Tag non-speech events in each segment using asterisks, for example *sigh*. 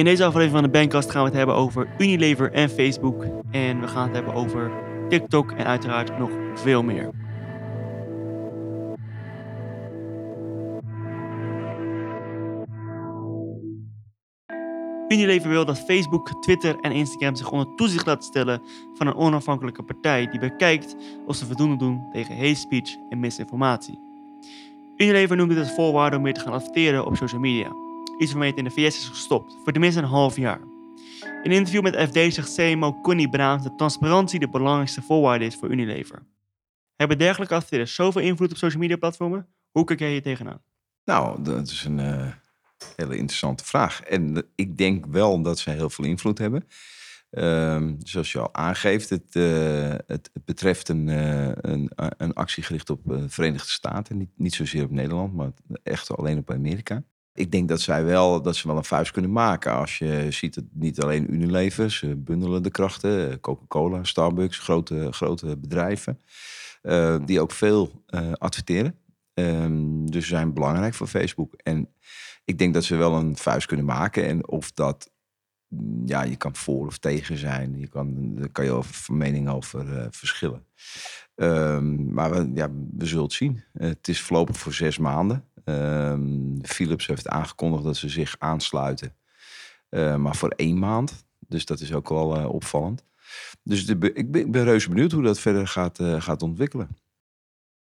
In deze aflevering van de Bandcast gaan we het hebben over Unilever en Facebook. En we gaan het hebben over TikTok en uiteraard nog veel meer. Unilever wil dat Facebook, Twitter en Instagram zich onder toezicht laten stellen van een onafhankelijke partij die bekijkt of ze voldoende doen tegen hate speech en misinformatie. Unilever noemt dit als voorwaarde om weer te gaan adverteren op social media. Iets waarmee het in de VS is gestopt, voor tenminste een half jaar. In een interview met FD zegt CMO Connie Braams dat transparantie de belangrijkste voorwaarde is voor Unilever. Hebben dergelijke adverteerders zoveel invloed op social media platformen? Hoe kijk jij hier tegenaan? Nou, dat is een uh, hele interessante vraag. En ik denk wel dat ze heel veel invloed hebben. Um, zoals je al aangeeft, het, uh, het, betreft een, uh, een, een, actie gericht op de Verenigde Staten. Niet, niet zozeer op Nederland, maar echt alleen op Amerika. Ik denk dat zij wel, dat ze wel een vuist kunnen maken. Als je ziet het niet alleen Unilever, ze bundelen de krachten. Coca-Cola, Starbucks, grote, grote bedrijven. Uh, die ook veel adverteren. Um, dus zijn belangrijk voor Facebook. En ik denk dat ze wel een vuist kunnen maken. En of dat ja, je kan voor of tegen zijn. Je kan, daar kan je over van mening over verschillen. Um, maar we, ja, we zullen het zien. Het is voorlopig voor zes maanden. Um, Philips heeft aangekondigd dat ze zich aansluiten. Uh, maar voor één maand. Dus dat is ook wel opvallend. Dus de, ik, ben, ik ben reuze benieuwd hoe dat verder gaat, gaat ontwikkelen.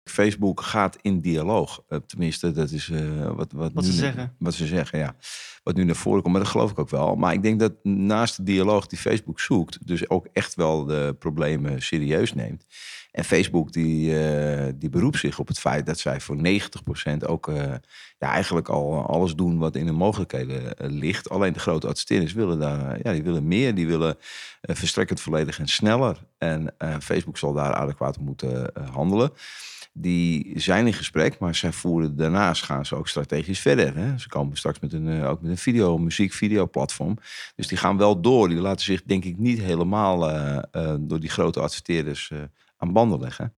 Facebook gaat in dialoog. Tenminste, dat is wat, wat, wat nu, ze zeggen. Wat ze zeggen, ja. Wat nu naar voren komt, maar dat geloof ik ook wel. Maar ik denk dat naast de dialoog die Facebook zoekt, dus ook echt wel de problemen serieus neemt. En Facebook die, uh, die beroept zich op het feit dat zij voor 90% ook ja, eigenlijk al alles doen wat in de mogelijkheden ligt. Alleen de grote adverteerders willen daar, ja, die willen meer, die willen verstrekkend volledig en sneller. En Facebook zal daar adequaat moeten handelen die zijn in gesprek, maar zij voeren daarnaast gaan ze ook strategisch verder. Hè? Ze komen straks met een, ook met een video, muziek, video platform. Dus die gaan wel door. Die laten zich denk ik niet helemaal door die grote adverteerders aan banden leggen.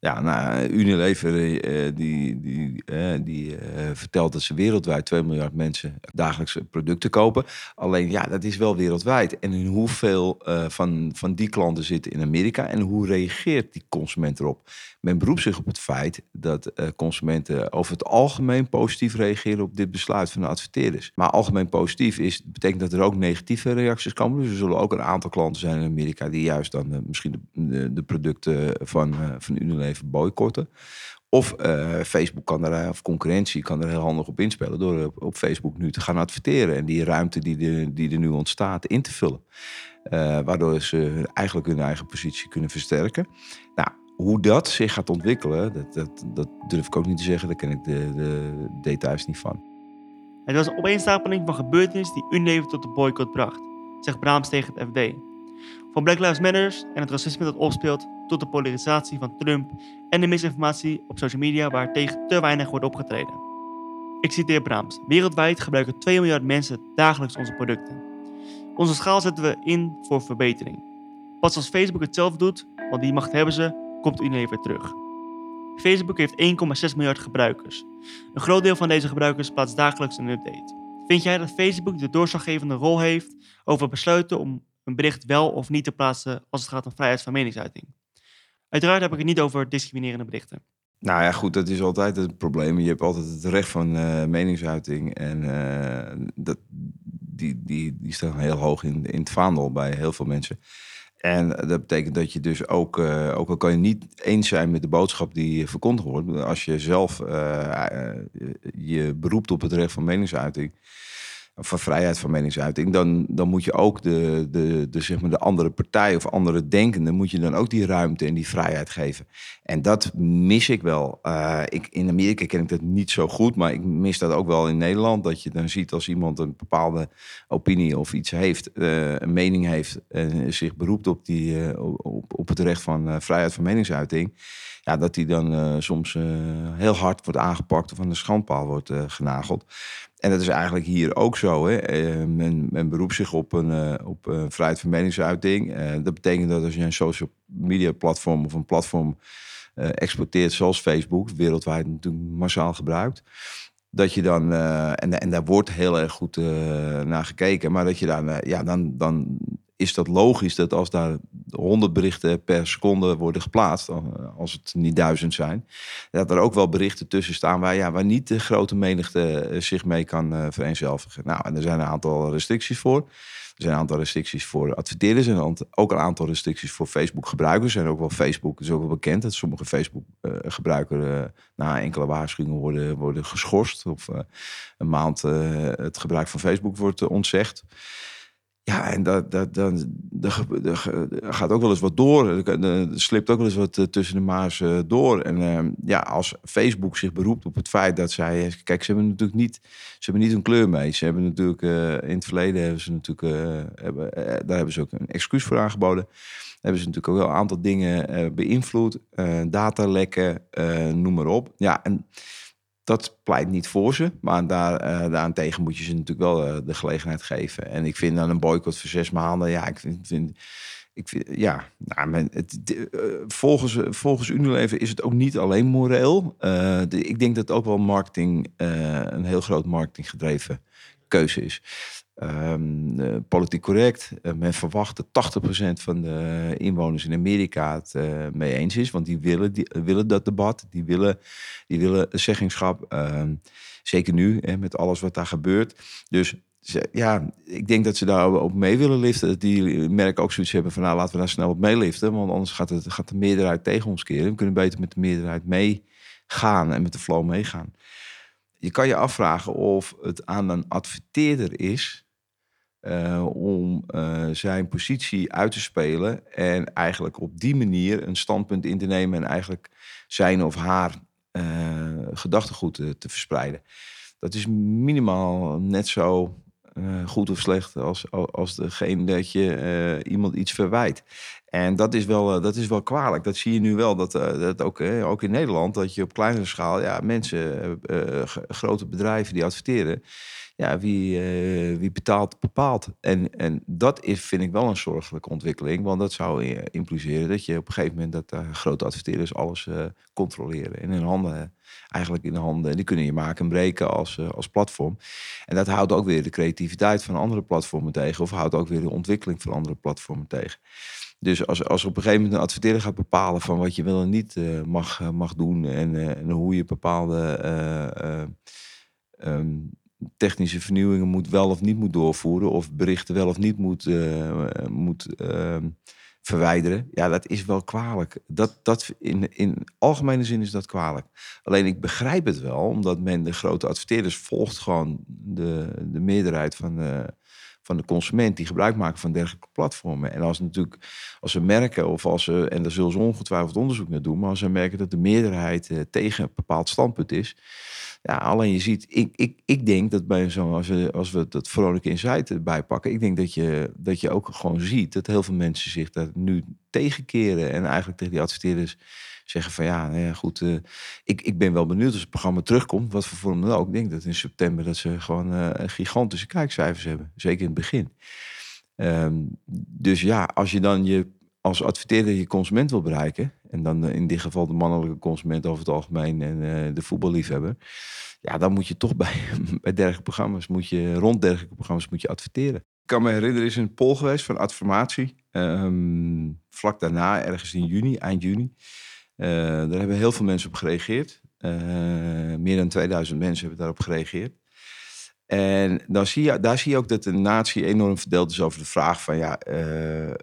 Ja, nou, Unilever uh, die, die, uh, die uh, vertelt dat ze wereldwijd 2 miljard mensen dagelijks producten kopen. Alleen ja, dat is wel wereldwijd. En hoeveel van, van die klanten zitten in Amerika en hoe reageert die consument erop? Men beroept zich op het feit dat consumenten over het algemeen positief reageren op dit besluit van de adverteerders. Maar algemeen positief is, betekent dat er ook negatieve reacties komen. Dus er zullen ook een aantal klanten zijn in Amerika die juist dan misschien de, de, de, producten van, van Unilever even boycotten. Of uh, Facebook kan er, of concurrentie kan er heel handig op inspelen door op, op Facebook nu te gaan adverteren en die ruimte die, die er nu ontstaat in te vullen. Waardoor ze eigenlijk hun eigen positie kunnen versterken. Nou, hoe dat zich gaat ontwikkelen, dat, dat, dat durf ik ook niet te zeggen. Daar ken ik de, de details niet van. Het was een opeenstapeling van gebeurtenissen die Unilever tot de boycott bracht, zegt Braams tegen het FD. Van Black Lives Matter en het racisme dat opspeelt tot de polarisatie van Trump en de misinformatie op social media waar tegen te weinig wordt opgetreden. Ik citeer Braams. Wereldwijd gebruiken 2 miljard mensen dagelijks onze producten. Onze schaal zetten we in voor verbetering. Pas als Facebook het zelf doet, want die macht hebben ze, komt Unilever terug. Facebook heeft 1,6 miljard gebruikers. Een groot deel van deze gebruikers plaatst dagelijks een update. Vind jij dat Facebook de doorslaggevende rol heeft over besluiten om een bericht wel of niet te plaatsen als het gaat om vrijheid van meningsuiting? Uiteraard heb ik het niet over discriminerende berichten. Nou ja, goed, dat is altijd het probleem. Je hebt altijd het recht van uh, meningsuiting. En uh, dat, die, die, die staan heel hoog in, in het vaandel bij heel veel mensen. En dat betekent dat je dus ook, uh, ook al kan je niet eens zijn met de boodschap die verkondigd wordt, als je zelf je beroept op het recht van meningsuiting, van vrijheid van meningsuiting, dan, dan moet je ook de, de, de, zeg maar de andere partij of andere denkenden, moet je dan ook die ruimte en die vrijheid geven. En dat mis ik wel. Uh, ik, in Amerika ken ik dat niet zo goed, maar ik mis dat ook wel in Nederland. Dat je dan ziet als iemand een bepaalde opinie of iets heeft, uh, een mening heeft en zich beroept op, die, uh, op, op het recht van vrijheid van meningsuiting. Ja, dat die dan soms heel hard wordt aangepakt of aan de schandpaal wordt genageld. En dat is eigenlijk hier ook zo. Hè? Uh, men, men beroept zich op een, uh, op een vrijheid van meningsuiting. Uh, dat betekent dat als je een social media platform of een platform exporteert zoals Facebook, wereldwijd natuurlijk massaal gebruikt. dat je dan, eh, en, en daar wordt heel erg goed naar gekeken, maar dat je dan, ja, dan, dan is dat logisch dat als daar 100 berichten per seconde worden geplaatst, als het niet duizend zijn, dat er ook wel berichten tussen staan waar, ja, waar niet de grote menigte zich mee kan vereenzelvigen. Nou, en er zijn een aantal restricties voor. Er zijn een aantal restricties voor adverteerders en ook een aantal restricties voor Facebook-gebruikers. En ook wel Facebook is ook wel bekend dat sommige Facebook-gebruikers na enkele waarschuwingen worden, worden geschorst. Of een maand het gebruik van Facebook wordt ontzegd. Ja, en dat, dat, dan, gaat ook wel eens wat door. Er slipt ook wel eens wat eh, tussen de maas eh, door. En ehm, ja, als Facebook zich beroept op het feit dat zij... Kijk, ze hebben natuurlijk niet, ze hebben niet een kleur mee. Ze hebben natuurlijk in het verleden hebben ze natuurlijk... hebben, daar hebben ze ook een excuus voor aangeboden. Hebben ze natuurlijk ook wel een aantal dingen beïnvloed. datalekken, noem maar op. Ja, en dat pleit niet voor ze. Maar daar, uh, daarentegen moet je ze natuurlijk wel uh, de gelegenheid geven. En ik vind dan een boycott voor zes maanden. Ja, ik vind. vind ik vind, ja, nou, men, het, de, uh, volgens, volgens Unilever is het ook niet alleen moreel. De, ik denk dat ook wel marketing, een heel groot marketinggedreven keuze is. Um, uh, politiek correct. Uh, men verwacht dat 80% van de inwoners in Amerika het uh, mee eens is. Want die willen, die willen dat debat. Die willen, die willen zeggingschap. Ehm, zeker nu, hè, met alles wat daar gebeurt. Dus ja, ik denk dat ze daar op mee willen liften. Die merken ook zoiets hebben van... nou, laten we daar snel op meeliften. Want anders gaat, het, gaat de meerderheid tegen ons keren. We kunnen beter met de meerderheid meegaan en met de flow meegaan. Je kan je afvragen of het aan een adverteerder is uh, om uh, zijn positie uit te spelen en eigenlijk op die manier een standpunt in te nemen en eigenlijk zijn of haar uh, gedachtegoed te, te, verspreiden. Dat is minimaal net zo goed of slecht als, als degene dat je iemand iets verwijt. En dat is wel, dat is wel kwalijk. Dat zie je nu wel, dat, dat ook, ook in Nederland, dat je op kleinere schaal, ja, mensen, grote bedrijven die adverteren, ja, wie, wie betaalt, bepaalt. En, en dat is, vind ik wel een zorgelijke ontwikkeling. Want dat zou impliceren dat je op een gegeven moment dat grote adverteerders alles controleren. En in handen, eigenlijk in de handen. En die kunnen je maken en breken als, als platform. En dat houdt ook weer de creativiteit van andere platformen tegen. Of houdt ook weer de ontwikkeling van andere platformen tegen. Dus als, als op een gegeven moment een adverteerder gaat bepalen van wat je wel en niet mag, mag doen. En, en hoe je bepaalde um, technische vernieuwingen moet wel of niet moet doorvoeren. Of berichten wel of niet moet, moet uh, verwijderen. Ja, dat is wel kwalijk. Dat, dat in, in algemene zin is dat kwalijk. Alleen ik begrijp het wel, omdat men de grote adverteerders volgt gewoon de, de meerderheid van van de consument die gebruik maken van dergelijke platformen. En als natuurlijk, als ze merken, of als ze, en daar zullen ze ongetwijfeld onderzoek naar doen, maar als ze merken dat de meerderheid uh, tegen een bepaald standpunt is, ja, alleen je ziet, ik, ik, ik denk dat bij zo'n, als we, als we dat vrolijke insight erbij pakken, ik denk dat je, dat je ook gewoon ziet dat heel veel mensen zich daar nu tegenkeren en eigenlijk tegen die adverteerders zeggen van ja, nou goed, uh, ik, ik ben wel benieuwd als het programma terugkomt, wat voor vorm dan ook. Ik denk dat in september dat ze gewoon uh, gigantische kijkcijfers hebben, zeker in het begin. Um, dus ja, als je dan je als adverteerder je consument wil bereiken, en dan eh, in dit geval de mannelijke consument over het algemeen en de voetballiefhebber, ja, dan moet je toch bij, *laughs* bij dergelijke programma's, moet je, rond dergelijke programma's moet je adverteren. Ik kan me herinneren, er is een poll geweest van Adformatie, um, vlak daarna, ergens in juni, eind juni. Uh, daar hebben heel veel mensen op gereageerd. Uh, meer dan 2000 mensen hebben daarop gereageerd. En dan zie je, daar zie je ook dat de natie enorm verdeeld is over de vraag van ja, uh,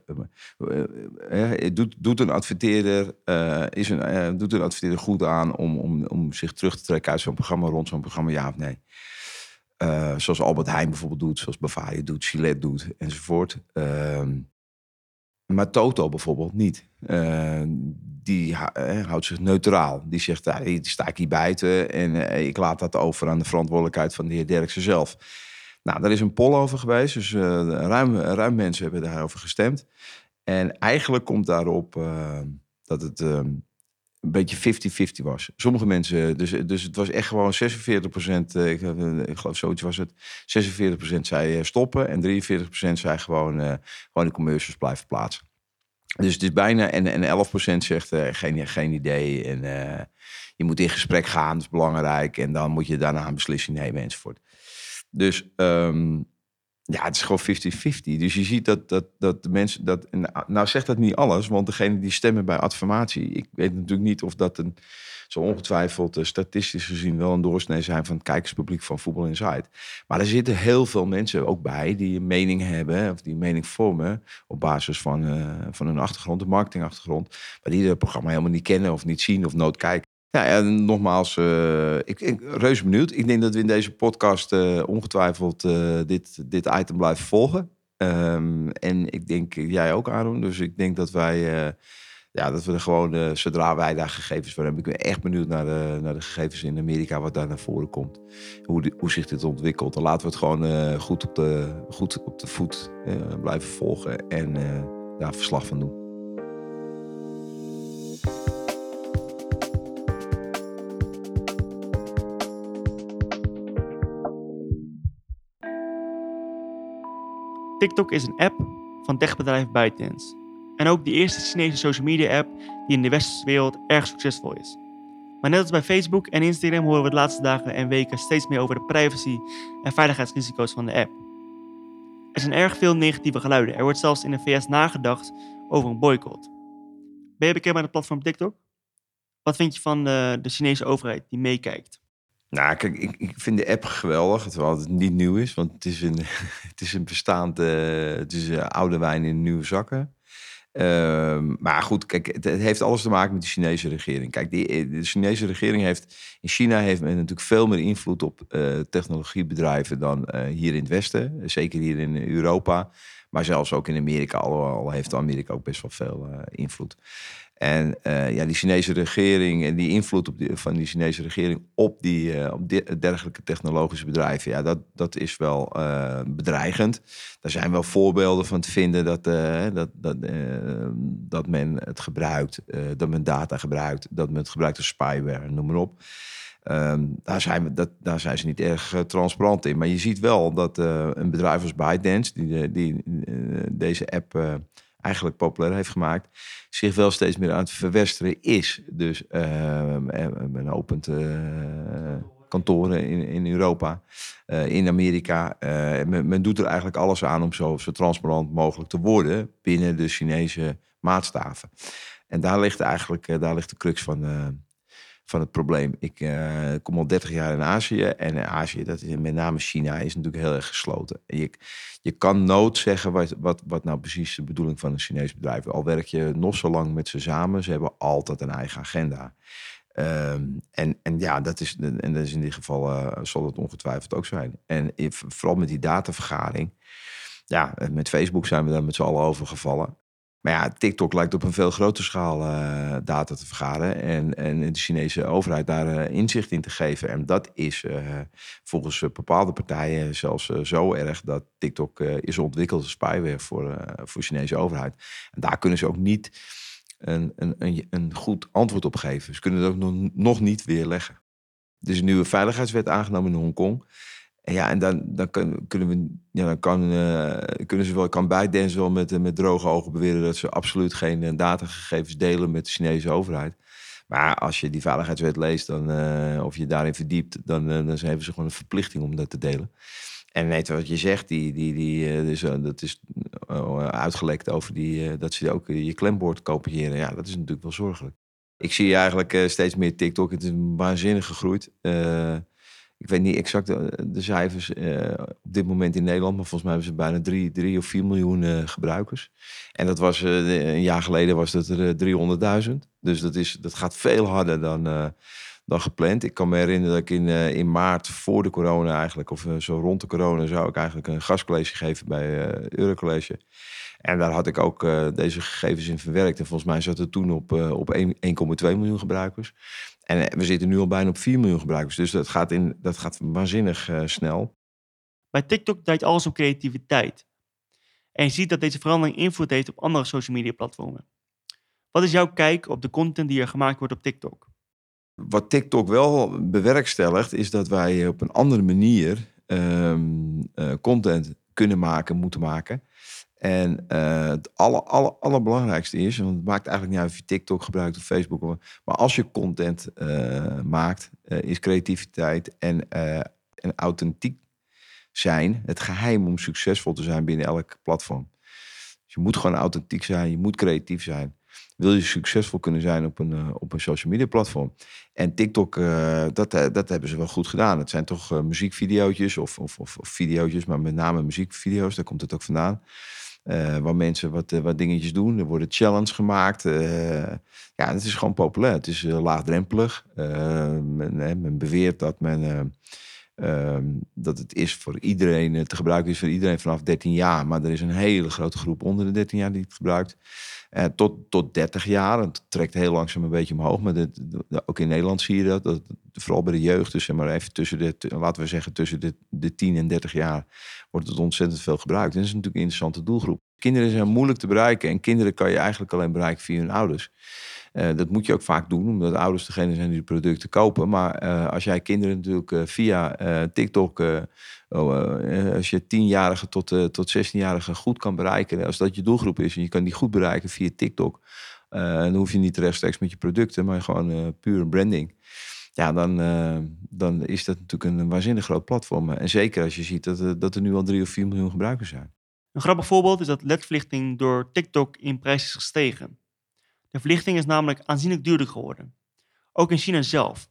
doet, doet een adverteerder, is een, doet een adverteerder goed aan om, om, om zich terug te trekken uit zo'n programma, rond zo'n programma, ja of nee? zoals Albert Heijn bijvoorbeeld doet, zoals Bavaria doet, Gillette doet enzovoort. Ehm, maar Toto bijvoorbeeld niet. Die uh, houdt zich neutraal. Die zegt, uh, die sta ik hier buiten en eh, ik laat dat over aan de verantwoordelijkheid van de heer Derksen zelf. Nou, daar is een poll over geweest, dus ruim, ruim mensen hebben daarover gestemd. En eigenlijk komt daarop dat het een beetje 50-50 was. Sommige mensen, dus, dus het was echt gewoon 46 procent, ik, ik, geloof zoiets was het, 46 procent zei stoppen en 43 procent zei gewoon, gewoon de commercials blijven plaatsen. Dus het is bijna, en, en 11% zegt uh, geen, geen idee. En uh, je moet in gesprek gaan, dat is belangrijk. En dan moet je daarna een beslissing nemen enzovoort. Dus um, ja, het is gewoon 50-50. Dus je ziet dat, dat, dat de mensen dat. Nou, zegt dat niet alles, want degene die stemmen bij adformatie. Ik weet natuurlijk niet of dat een. Zo ongetwijfeld uh, statistisch gezien wel een doorsnee zijn van het kijkerspubliek van Voetbal Insight. Maar er zitten heel veel mensen ook bij die een mening hebben, of die een mening vormen op basis van, uh, van hun achtergrond, de marketingachtergrond. Maar die het programma helemaal niet kennen of niet zien of nooit kijken. Ja, en nogmaals, uh, ik, ik reus benieuwd. Ik denk dat we in deze podcast uh, ongetwijfeld uh, dit, dit item blijven volgen. Um, en ik denk, jij ook Aaron. Dus ik denk dat wij, ja, dat we gewoon, zodra wij daar gegevens van hebben. Ik ben echt benieuwd naar de, naar de gegevens in Amerika, wat daar naar voren komt. Hoe, hoe zich dit ontwikkelt. Dan laten we het gewoon goed, op de, goed op de voet blijven volgen en daar verslag van doen. TikTok is een app van techbedrijf ByteDance. En ook de eerste Chinese social media app die in de westerse wereld erg succesvol is. Maar net als bij Facebook en Instagram horen we de laatste dagen en weken steeds meer over de privacy en veiligheidsrisico's van de app. Er zijn erg veel negatieve geluiden. Er wordt zelfs in de VS nagedacht over een boycott. Ben je bekend met het platform TikTok? Wat vind je van de, de Chinese overheid die meekijkt? Nou, kijk, ik, ik vind de app geweldig, terwijl het niet nieuw is. Want het is een, *laughs* het is een bestaand, uh, het is uh, oude wijn in nieuwe zakken. Uh, maar goed, kijk, het, heeft alles te maken met de Chinese regering. Kijk, die, de Chinese regering heeft in China heeft men natuurlijk veel meer invloed op technologiebedrijven dan hier in het Westen. Zeker hier in Europa. Maar zelfs ook in Amerika, al, heeft Amerika ook best wel veel invloed. En uh, ja, die Chinese regering en die invloed op die, van die Chinese regering op, die, uh, op dergelijke technologische bedrijven, ja, dat, dat is wel bedreigend. Daar zijn wel voorbeelden van te vinden dat, dat, dat, dat men het gebruikt, dat men data gebruikt, dat men het gebruikt als spyware, noem maar op. Um, daar, zijn dat, daar zijn ze niet erg transparant in. Maar je ziet wel dat een bedrijf als ByteDance, die, die deze app eigenlijk populair heeft gemaakt, zich wel steeds meer aan het verwesteren is. Dus men opent kantoren in, in Europa, in Amerika. Men, men, doet er eigenlijk alles aan om zo, zo transparant mogelijk te worden binnen de Chinese maatstaven. En daar ligt eigenlijk daar ligt de crux van, van het probleem. Ik uh, kom al 30 jaar in Azië. En Azië, dat is, met name China, is natuurlijk heel erg gesloten. Je, je kan nooit zeggen wat, wat, wat nou precies de bedoeling van een Chinees bedrijf is. Al werk je nog zo lang met ze samen, ze hebben altijd een eigen agenda. Um, en, en ja, dat is, en dat is in dit geval uh, zal dat ongetwijfeld ook zijn. En vooral met die datavergaring. Ja, met Facebook zijn we daar met z'n allen over gevallen. Maar ja, TikTok lijkt op een veel grotere schaal uh, data te vergaren. En, en de Chinese overheid daar uh, inzicht in te geven. En dat is uh, volgens bepaalde partijen zelfs zo erg dat TikTok is ontwikkeld als spyware voor, voor de Chinese overheid. En daar kunnen ze ook niet een, een, een, een goed antwoord op geven. Ze kunnen het ook nog, nog niet weerleggen. Er is een nieuwe veiligheidswet aangenomen in Hongkong. En ja, en dan, dan kunnen we, ja, dan kan, uh, kunnen ze wel, kan ByteDance wel met, met droge ogen beweren dat ze absoluut geen uh, datagegevens delen met de Chinese overheid. Maar als je die veiligheidswet leest, dan, uh, of je daarin verdiept, dan, dan hebben ze gewoon een verplichting om dat te delen. En weet wat je zegt, die, die, die, dus, dat is uitgelekt over die, dat ze ook je klembord kopiëren. Ja, dat is natuurlijk wel zorgelijk. Ik zie eigenlijk steeds meer TikTok. Het is waanzinnig gegroeid. Ik weet niet exact de, de cijfers uh, op dit moment in Nederland, maar volgens mij hebben ze bijna 3 drie, of 4 miljoen uh, gebruikers. En dat was uh, een jaar geleden was dat er 300.000. Dus dat, is, dat gaat veel harder dan, dan gepland. Ik kan me herinneren dat ik in, in maart voor de corona eigenlijk, of zo rond de corona, zou ik eigenlijk een gastcollege geven bij Eurocollege. En daar had ik ook deze gegevens in verwerkt. En volgens mij zat het toen op, op 1,2 miljoen gebruikers. En eh, we zitten nu al bijna op 4 miljoen gebruikers. Dus dat gaat, in, dat gaat waanzinnig uh, snel. Bij TikTok draait alles om creativiteit. En je ziet dat deze verandering invloed heeft op andere social media platformen. Wat is jouw kijk op de content die er gemaakt wordt op TikTok? Wat TikTok wel bewerkstelligt, is dat wij op een andere manier um, uh, content kunnen maken, moeten maken. En uh, het aller, aller, allerbelangrijkste is, want het maakt eigenlijk niet uit of je TikTok gebruikt of Facebook, maar als je content uh, maakt, uh, is creativiteit en, en authentiek zijn het geheim om succesvol te zijn binnen elk platform. Dus je moet gewoon authentiek zijn, je moet creatief zijn. Wil je succesvol kunnen zijn op een, op een social media platform? En TikTok, dat, dat hebben ze wel goed gedaan. Het zijn toch muziekvideo's of, of, of, of video's, maar met name muziekvideo's, daar komt het ook vandaan. Uh, waar mensen wat, uh, wat dingetjes doen. Er worden challenge gemaakt. Uh, ja, het is gewoon populair. Het is laagdrempelig. Men, men, beweert dat, men, ehm, dat het is voor iedereen te gebruiken is voor iedereen vanaf 13 jaar. Maar er is een hele grote groep onder de 13 jaar die het gebruikt. tot, tot 30 jaar. Het trekt heel langzaam een beetje omhoog. Maar de, ook in Nederland zie je dat, dat. Vooral bij de jeugd. Dus zeg maar even tussen de, laten we zeggen, tussen de, de 10 en 30 jaar wordt het ontzettend veel gebruikt. En dat is natuurlijk een interessante doelgroep. Kinderen zijn moeilijk te bereiken en kinderen kan je eigenlijk alleen bereiken via hun ouders. Uh, dat moet je ook vaak doen, omdat ouders degene zijn die de producten kopen. Maar uh, als jij kinderen natuurlijk uh, via TikTok, oh, als je tienjarige tot, tot 16-jarige goed kan bereiken, als dat je doelgroep is en je kan die goed bereiken via TikTok, dan hoef je niet rechtstreeks met je producten, maar gewoon puur branding ja, dan, dan is dat natuurlijk een waanzinnig groot platform. En zeker als je ziet dat, dat er nu al drie of vier miljoen gebruikers zijn. Een grappig voorbeeld is dat ledverlichting door TikTok in prijs is gestegen. De verlichting is namelijk aanzienlijk duurder geworden. Ook in China zelf.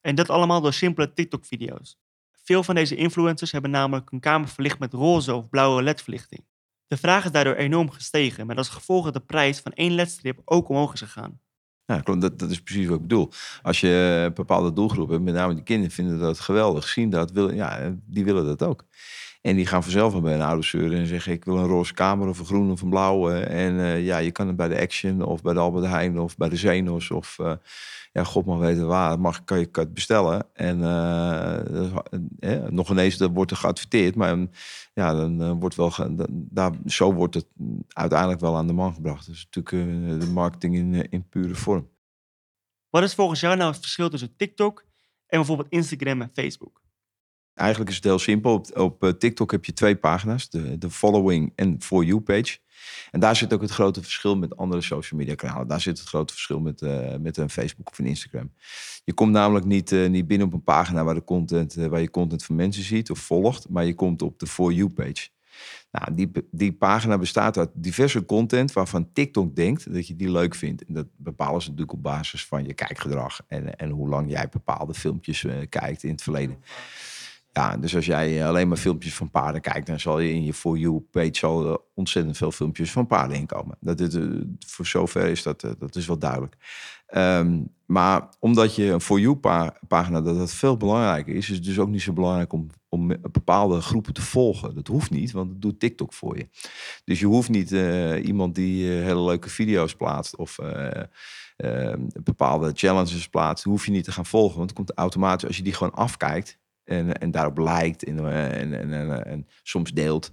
En dat allemaal door simpele TikTok-video's. Veel van deze influencers hebben namelijk hun kamer verlicht met roze of blauwe ledverlichting. De vraag is daardoor enorm gestegen, met als gevolg dat de prijs van één ledstrip ook omhoog is gegaan. Ja, dat, dat is precies wat ik bedoel. Als je een bepaalde doelgroep hebt, met name die kinderen vinden dat geweldig, zien dat, willen, ja, die willen dat ook. En die gaan vanzelf wel bij een oude zeuren en zeggen: Ik wil een roze kamer of een groen of een blauwe. En uh, ja, je kan het bij de Action of bij de Albert Heijn of bij de Zenos of uh, ja, God mag weten waar. Mag, kan je het bestellen. En uh, nog ineens dat wordt er geadverteerd, maar ja, dan wordt wel daar, zo wordt het uiteindelijk wel aan de man gebracht. Dus natuurlijk de marketing in, in pure vorm. Wat is volgens jou nou het verschil tussen TikTok en bijvoorbeeld Instagram en Facebook? Eigenlijk is het heel simpel. Op, op, eh, TikTok heb je twee pagina's, de, de following en for you page. En daar zit ook het grote verschil met andere social media kanalen. Daar zit het grote verschil met, uh, met een Facebook of een Instagram. Je komt namelijk niet, uh, niet binnen op een pagina waar, de content, waar je content van mensen ziet of volgt, maar je komt op de for you page. Nou, die, die pagina bestaat uit diverse content waarvan TikTok denkt dat je die leuk vindt. En dat bepalen ze natuurlijk op basis van je kijkgedrag en, en hoe lang jij bepaalde filmpjes kijkt in het verleden. Ja, dus als jij alleen maar filmpjes van paarden kijkt, dan zal je in je For You page al ontzettend veel filmpjes van paarden inkomen. Dat is, eh, voor zover is dat, eh, dat is wel duidelijk. Ehm, maar omdat je een For You pagina, dat dat veel belangrijker is, is het dus ook niet zo belangrijk om, om bepaalde groepen te volgen. Dat hoeft niet, want dat doet TikTok voor je. Dus je hoeft niet iemand die hele leuke video's plaatst of bepaalde challenges plaatst, hoef je niet te gaan volgen. Want het komt automatisch, als je die gewoon afkijkt, en, en daarop lijkt en, en, en, en, soms deelt,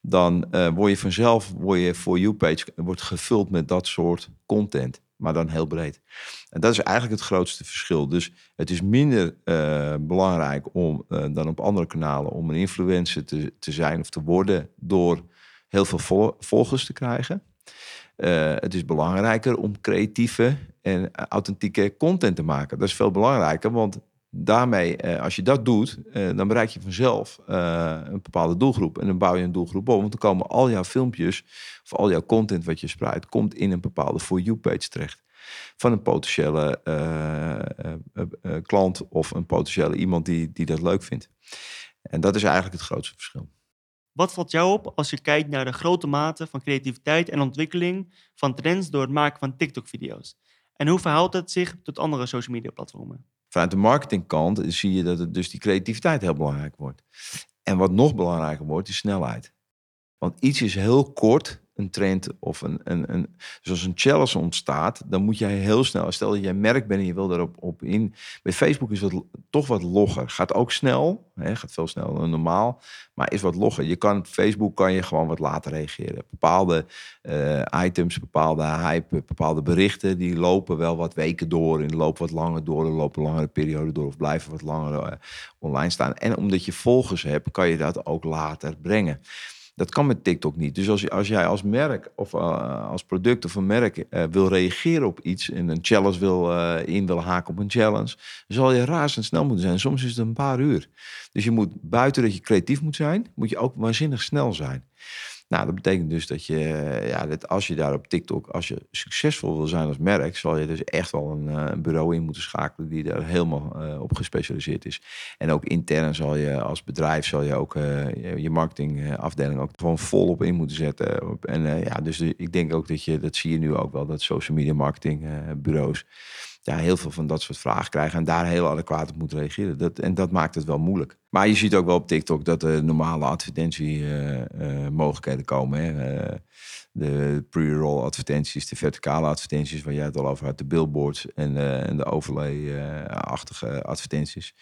dan uh, word je vanzelf, word je voor you page wordt gevuld met dat soort content, maar dan heel breed. En dat is eigenlijk het grootste verschil. Dus het is minder belangrijk om dan op andere kanalen om een influencer te, te zijn of te worden door heel veel volgers te krijgen. het is belangrijker om creatieve en authentieke content te maken. Dat is veel belangrijker, want daarmee, eh, als je dat doet, eh, dan bereik je vanzelf eh, een bepaalde doelgroep. En dan bouw je een doelgroep op. Want dan komen al jouw filmpjes of al jouw content wat je spreidt, komt in een bepaalde For You page terecht. Van een potentiële klant of een potentiële iemand die, die dat leuk vindt. En dat is eigenlijk het grootste verschil. Wat valt jou op als je kijkt naar de grote mate van creativiteit en ontwikkeling van trends door het maken van TikTok-video's? En hoe verhoudt het zich tot andere social media platformen? Vanuit de marketingkant zie je dat het dus die creativiteit heel belangrijk wordt. En wat nog belangrijker wordt, is snelheid. Want iets is heel kort een trend of een, een, een zoals een challenge ontstaat, dan moet jij heel snel, stel dat jij merk bent en je wil daarop op in. Bij Facebook is dat toch wat logger. Gaat ook snel, hè, gaat veel sneller dan normaal, maar is wat logger. Je kan, Facebook kan je gewoon wat later reageren. Bepaalde uh, items, bepaalde hype, bepaalde berichten, die lopen wel wat weken door en lopen wat langer door, en lopen langere periode door of blijven wat langer uh, online staan. En omdat je volgers hebt, kan je dat ook later brengen. Dat kan met TikTok niet. Dus als, als jij als merk of uh, als product of een merk uh, wil reageren op iets en een challenge wil uh, in wil haken op een challenge, zal je razendsnel moeten zijn. Soms is het een paar uur. Dus je moet buiten dat je creatief moet zijn, moet je ook waanzinnig snel zijn. Nou, dat betekent dus dat je, ja, dat als je daar op TikTok, als je succesvol wil zijn als merk, zal je dus echt wel een, een bureau in moeten schakelen die daar helemaal uh, op gespecialiseerd is. En ook intern zal je als bedrijf, zal je ook je marketingafdeling ook gewoon volop in moeten zetten. En ja, dus ik denk ook dat je, dat zie je nu ook wel, dat social media marketing bureaus ja, heel veel van dat soort vragen krijgen en daar heel adequaat op moeten reageren. Dat, en dat maakt het wel moeilijk. Maar je ziet ook wel op TikTok dat er normale advertentiemogelijkheden komen. Hè. de pre-roll advertenties, de verticale advertenties, waar jij het al over had, de billboards en, uh, en de overlay-achtige advertenties.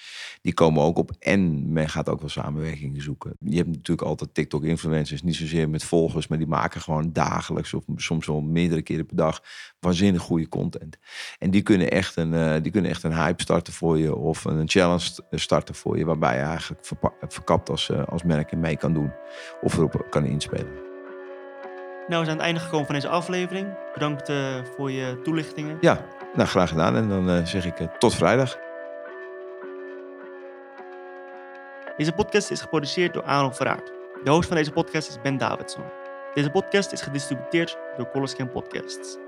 Die komen ook op en men gaat ook wel samenwerkingen zoeken. Je hebt natuurlijk altijd TikTok-influencers, niet zozeer met volgers, maar die maken gewoon dagelijks of soms wel meerdere keren per dag waanzinnig goede content. En die kunnen echt een, uh, die kunnen echt een hype starten voor je of een challenge starten voor je, waarbij je eigenlijk verkapt als, uh, als merk mee kan doen of erop kan inspelen. Nou, we zijn aan het einde gekomen van deze aflevering. Bedankt uh, voor je toelichtingen. Ja, nou graag gedaan. En dan uh, zeg ik tot vrijdag. Deze podcast is geproduceerd door Aaron Verraard. De host van deze podcast is Ben Davidson. Deze podcast is gedistributeerd door Coloscan Podcasts.